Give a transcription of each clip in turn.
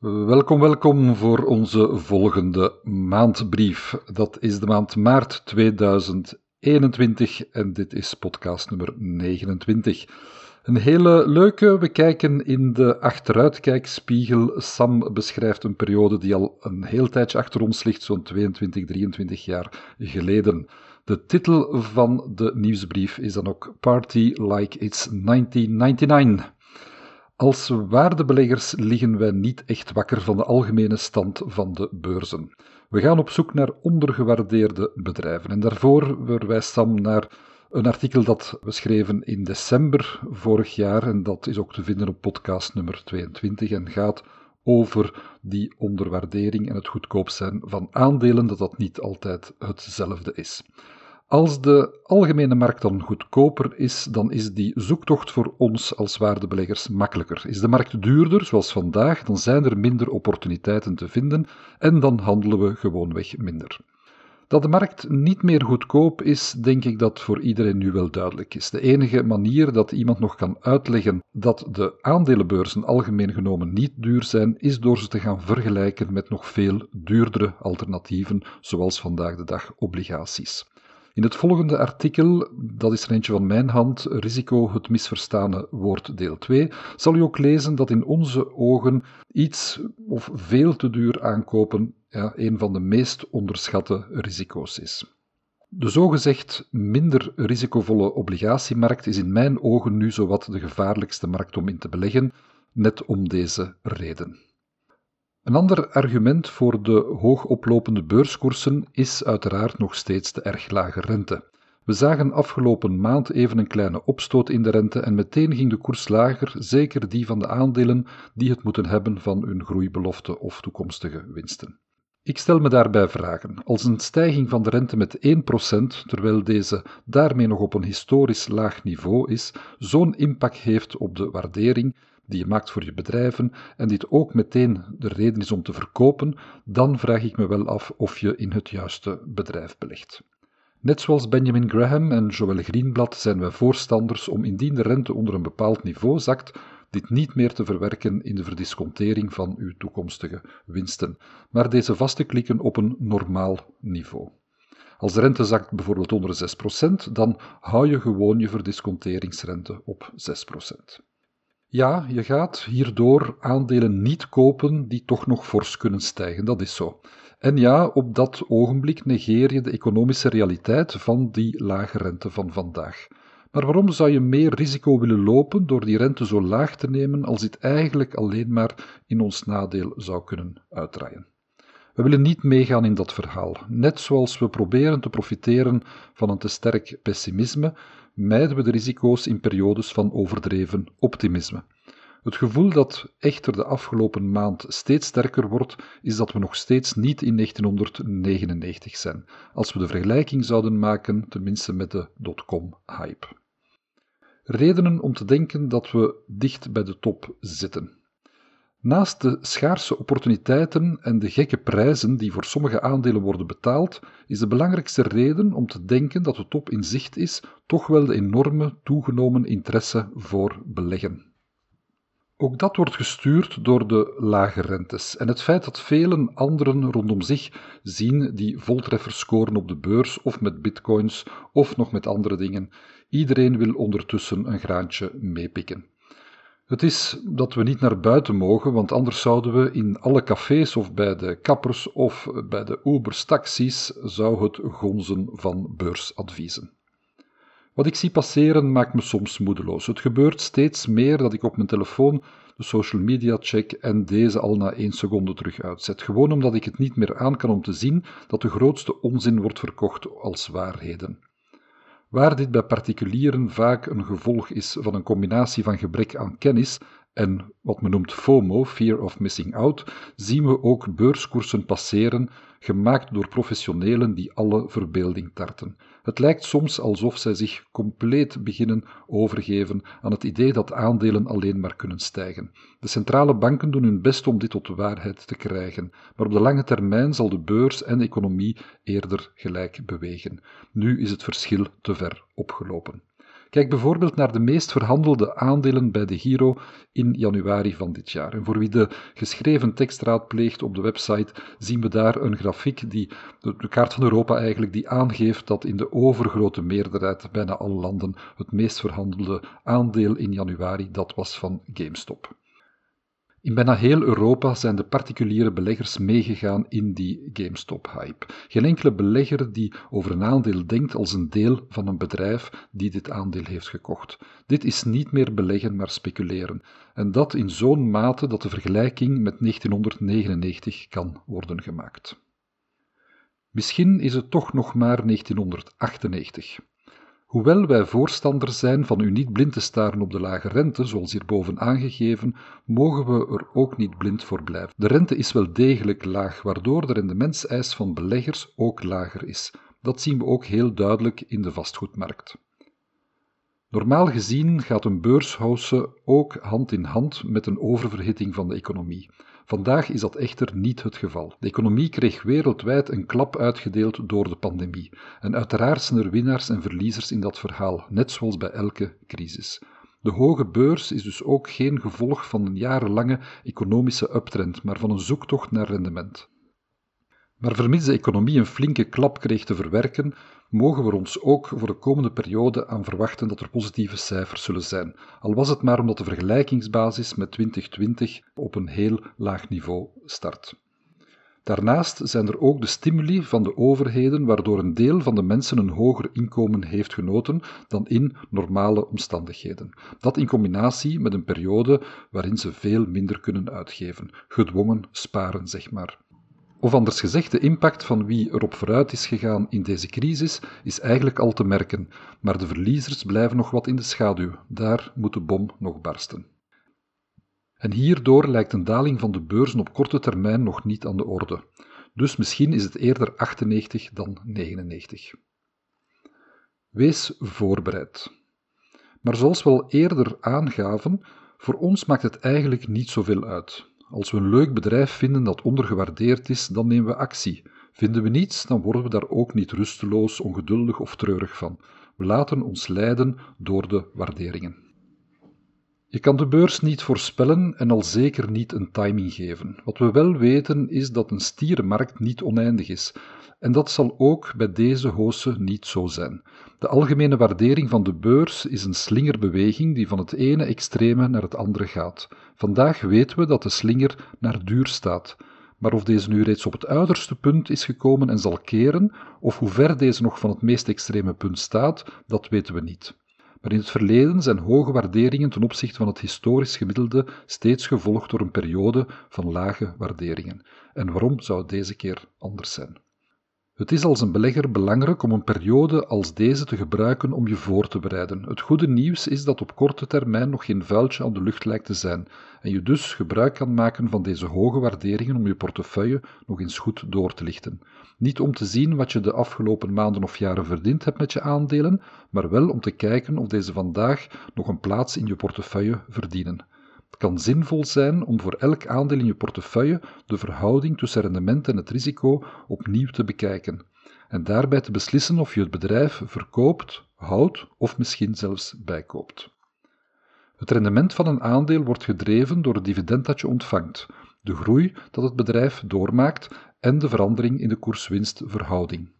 Welkom, welkom voor onze volgende maandbrief. Dat is de maand maart 2021 en dit is podcast nummer 29. Een hele leuke. We kijken in de achteruitkijkspiegel. Sam beschrijft een periode die al een heel tijdje achter ons ligt, zo'n 22, 23 jaar geleden. De titel van de nieuwsbrief is dan ook Party Like It's 1999. Als waardebeleggers liggen wij niet echt wakker van de algemene stand van de beurzen. We gaan op zoek naar ondergewaardeerde bedrijven. En daarvoor verwijst Sam naar een artikel dat we schreven in december vorig jaar. En dat is ook te vinden op podcast nummer 22 en gaat over die onderwaardering en het goedkoop zijn van aandelen, dat dat niet altijd hetzelfde is. Als de algemene markt dan goedkoper is, dan is die zoektocht voor ons als waardebeleggers makkelijker. Is de markt duurder, zoals vandaag, dan zijn er minder opportuniteiten te vinden en dan handelen we gewoonweg minder. Dat de markt niet meer goedkoop is, denk ik dat voor iedereen nu wel duidelijk is. De enige manier dat iemand nog kan uitleggen dat de aandelenbeurzen algemeen genomen niet duur zijn, is door ze te gaan vergelijken met nog veel duurdere alternatieven, zoals vandaag de dag obligaties. In het volgende artikel, dat is er eentje van mijn hand, Risico het misverstane woord deel 2, zal u ook lezen dat in onze ogen iets of veel te duur aankopen ja, een van de meest onderschatte risico's is. De zogezegd minder risicovolle obligatiemarkt is in mijn ogen nu zowat de gevaarlijkste markt om in te beleggen, net om deze reden. Een ander argument voor de hoog oplopende beurskoersen is uiteraard nog steeds de erg lage rente. We zagen afgelopen maand even een kleine opstoot in de rente en meteen ging de koers lager, zeker die van de aandelen die het moeten hebben van hun groeibelofte of toekomstige winsten. Ik stel me daarbij vragen. Als een stijging van de rente met 1%, terwijl deze daarmee nog op een historisch laag niveau is, zo'n impact heeft op de waardering, die je maakt voor je bedrijven en dit ook meteen de reden is om te verkopen, dan vraag ik me wel af of je in het juiste bedrijf belegt. Net zoals Benjamin Graham en Joël Greenblad zijn wij voorstanders om indien de rente onder een bepaald niveau zakt, dit niet meer te verwerken in de verdiscontering van uw toekomstige winsten, maar deze vast te klikken op een normaal niveau. Als de rente zakt bijvoorbeeld onder 6%, dan hou je gewoon je verdisconteringsrente op 6%. Ja, je gaat hierdoor aandelen niet kopen die toch nog fors kunnen stijgen, dat is zo. En ja, op dat ogenblik negeer je de economische realiteit van die lage rente van vandaag. Maar waarom zou je meer risico willen lopen door die rente zo laag te nemen als dit eigenlijk alleen maar in ons nadeel zou kunnen uitdraaien? We willen niet meegaan in dat verhaal. Net zoals we proberen te profiteren van een te sterk pessimisme, mijden we de risico's in periodes van overdreven optimisme. Het gevoel dat echter de afgelopen maand steeds sterker wordt, is dat we nog steeds niet in 1999 zijn, als we de vergelijking zouden maken, tenminste met de dotcom-hype. Redenen om te denken dat we dicht bij de top zitten. Naast de schaarse opportuniteiten en de gekke prijzen die voor sommige aandelen worden betaald, is de belangrijkste reden om te denken dat de top in zicht is toch wel de enorme toegenomen interesse voor beleggen. Ook dat wordt gestuurd door de lage rentes en het feit dat velen anderen rondom zich zien die voltreffers scoren op de beurs of met bitcoins of nog met andere dingen. Iedereen wil ondertussen een graantje meepikken. Het is dat we niet naar buiten mogen, want anders zouden we in alle cafés of bij de kappers of bij de Ubers taxis zou het gonzen van beursadviezen. Wat ik zie passeren maakt me soms moedeloos. Het gebeurt steeds meer dat ik op mijn telefoon de social media check en deze al na één seconde terug uitzet. Gewoon omdat ik het niet meer aan kan om te zien dat de grootste onzin wordt verkocht als waarheden. Waar dit bij particulieren vaak een gevolg is van een combinatie van gebrek aan kennis en wat men noemt FOMO, Fear of Missing Out, zien we ook beurskoersen passeren, gemaakt door professionelen die alle verbeelding tarten. Het lijkt soms alsof zij zich compleet beginnen overgeven aan het idee dat aandelen alleen maar kunnen stijgen. De centrale banken doen hun best om dit tot waarheid te krijgen, maar op de lange termijn zal de beurs en de economie eerder gelijk bewegen. Nu is het verschil te ver opgelopen. Kijk bijvoorbeeld naar de meest verhandelde aandelen bij de Giro in januari van dit jaar. En voor wie de geschreven tekst raadpleegt op de website, zien we daar een grafiek, die, de kaart van Europa eigenlijk, die aangeeft dat in de overgrote meerderheid, bijna alle landen, het meest verhandelde aandeel in januari, dat was van GameStop. In bijna heel Europa zijn de particuliere beleggers meegegaan in die GameStop-hype. Geen enkele belegger die over een aandeel denkt als een deel van een bedrijf die dit aandeel heeft gekocht. Dit is niet meer beleggen, maar speculeren. En dat in zo'n mate dat de vergelijking met 1999 kan worden gemaakt. Misschien is het toch nog maar 1998. Hoewel wij voorstander zijn van u niet blind te staren op de lage rente, zoals hierboven aangegeven, mogen we er ook niet blind voor blijven. De rente is wel degelijk laag, waardoor de rendementseis van beleggers ook lager is. Dat zien we ook heel duidelijk in de vastgoedmarkt. Normaal gezien gaat een beurshouse ook hand in hand met een oververhitting van de economie. Vandaag is dat echter niet het geval. De economie kreeg wereldwijd een klap uitgedeeld door de pandemie. En uiteraard zijn er winnaars en verliezers in dat verhaal, net zoals bij elke crisis. De hoge beurs is dus ook geen gevolg van een jarenlange economische uptrend, maar van een zoektocht naar rendement. Maar vermits de economie een flinke klap kreeg te verwerken, mogen we ons ook voor de komende periode aan verwachten dat er positieve cijfers zullen zijn, al was het maar omdat de vergelijkingsbasis met 2020 op een heel laag niveau start. Daarnaast zijn er ook de stimuli van de overheden, waardoor een deel van de mensen een hoger inkomen heeft genoten dan in normale omstandigheden. Dat in combinatie met een periode waarin ze veel minder kunnen uitgeven, gedwongen sparen, zeg maar. Of anders gezegd, de impact van wie erop vooruit is gegaan in deze crisis is eigenlijk al te merken, maar de verliezers blijven nog wat in de schaduw. Daar moet de bom nog barsten. En hierdoor lijkt een daling van de beurzen op korte termijn nog niet aan de orde. Dus misschien is het eerder 98 dan 99. Wees voorbereid. Maar zoals we al eerder aangaven, voor ons maakt het eigenlijk niet zoveel uit. Als we een leuk bedrijf vinden dat ondergewaardeerd is, dan nemen we actie. Vinden we niets, dan worden we daar ook niet rusteloos, ongeduldig of treurig van. We laten ons leiden door de waarderingen. Je kan de beurs niet voorspellen en al zeker niet een timing geven. Wat we wel weten is dat een stierenmarkt niet oneindig is. En dat zal ook bij deze hoose niet zo zijn. De algemene waardering van de beurs is een slingerbeweging die van het ene extreme naar het andere gaat. Vandaag weten we dat de slinger naar duur staat. Maar of deze nu reeds op het uiterste punt is gekomen en zal keren, of hoe ver deze nog van het meest extreme punt staat, dat weten we niet. Maar in het verleden zijn hoge waarderingen ten opzichte van het historisch gemiddelde steeds gevolgd door een periode van lage waarderingen. En waarom zou het deze keer anders zijn? Het is als een belegger belangrijk om een periode als deze te gebruiken om je voor te bereiden. Het goede nieuws is dat op korte termijn nog geen vuiltje aan de lucht lijkt te zijn en je dus gebruik kan maken van deze hoge waarderingen om je portefeuille nog eens goed door te lichten. Niet om te zien wat je de afgelopen maanden of jaren verdiend hebt met je aandelen, maar wel om te kijken of deze vandaag nog een plaats in je portefeuille verdienen. Het kan zinvol zijn om voor elk aandeel in je portefeuille de verhouding tussen rendement en het risico opnieuw te bekijken en daarbij te beslissen of je het bedrijf verkoopt, houdt of misschien zelfs bijkoopt. Het rendement van een aandeel wordt gedreven door het dividend dat je ontvangt, de groei dat het bedrijf doormaakt en de verandering in de koers-winstverhouding.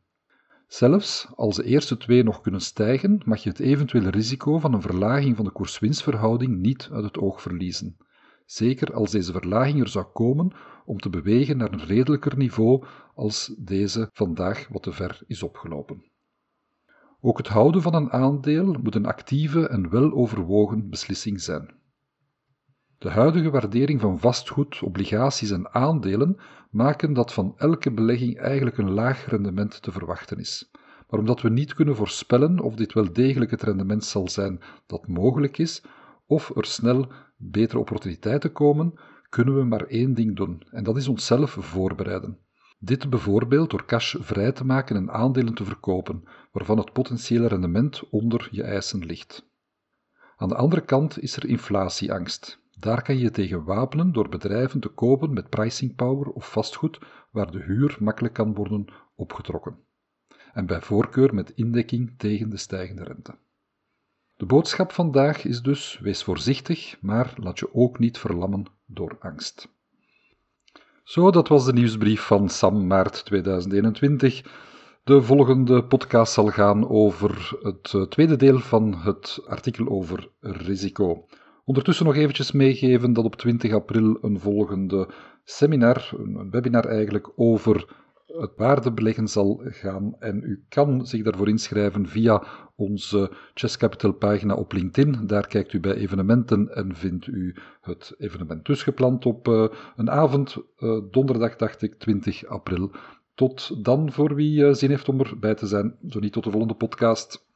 Zelfs als de eerste twee nog kunnen stijgen, mag je het eventuele risico van een verlaging van de koers-winstverhouding niet uit het oog verliezen. Zeker als deze verlaging er zou komen om te bewegen naar een redelijker niveau als deze vandaag wat te ver is opgelopen. Ook het houden van een aandeel moet een actieve en weloverwogen beslissing zijn. De huidige waardering van vastgoed, obligaties en aandelen maken dat van elke belegging eigenlijk een laag rendement te verwachten is. Maar omdat we niet kunnen voorspellen of dit wel degelijk het rendement zal zijn dat mogelijk is, of er snel betere opportuniteiten komen, kunnen we maar één ding doen, en dat is onszelf voorbereiden. Dit bijvoorbeeld door cash vrij te maken en aandelen te verkopen, waarvan het potentiële rendement onder je eisen ligt. Aan de andere kant is er inflatieangst. Daar kan je tegen wapenen door bedrijven te kopen met pricing power of vastgoed waar de huur makkelijk kan worden opgetrokken. En bij voorkeur met indekking tegen de stijgende rente. De boodschap vandaag is dus: wees voorzichtig, maar laat je ook niet verlammen door angst. Zo, dat was de nieuwsbrief van Sam maart 2021. De volgende podcast zal gaan over het eh, tweede deel van het artikel over risico. Ondertussen nog eventjes meegeven dat op 20 april een volgende seminar, een webinar eigenlijk, over het waardebeleggen zal gaan. En u kan zich daarvoor inschrijven via onze Chess Capital pagina op LinkedIn. Daar kijkt u bij evenementen en vindt u het evenement dus gepland op uh, een avond, uh, donderdag dacht ik, 20 april. Tot dan voor wie uh, zin heeft om erbij te zijn. Zo niet tot de volgende podcast.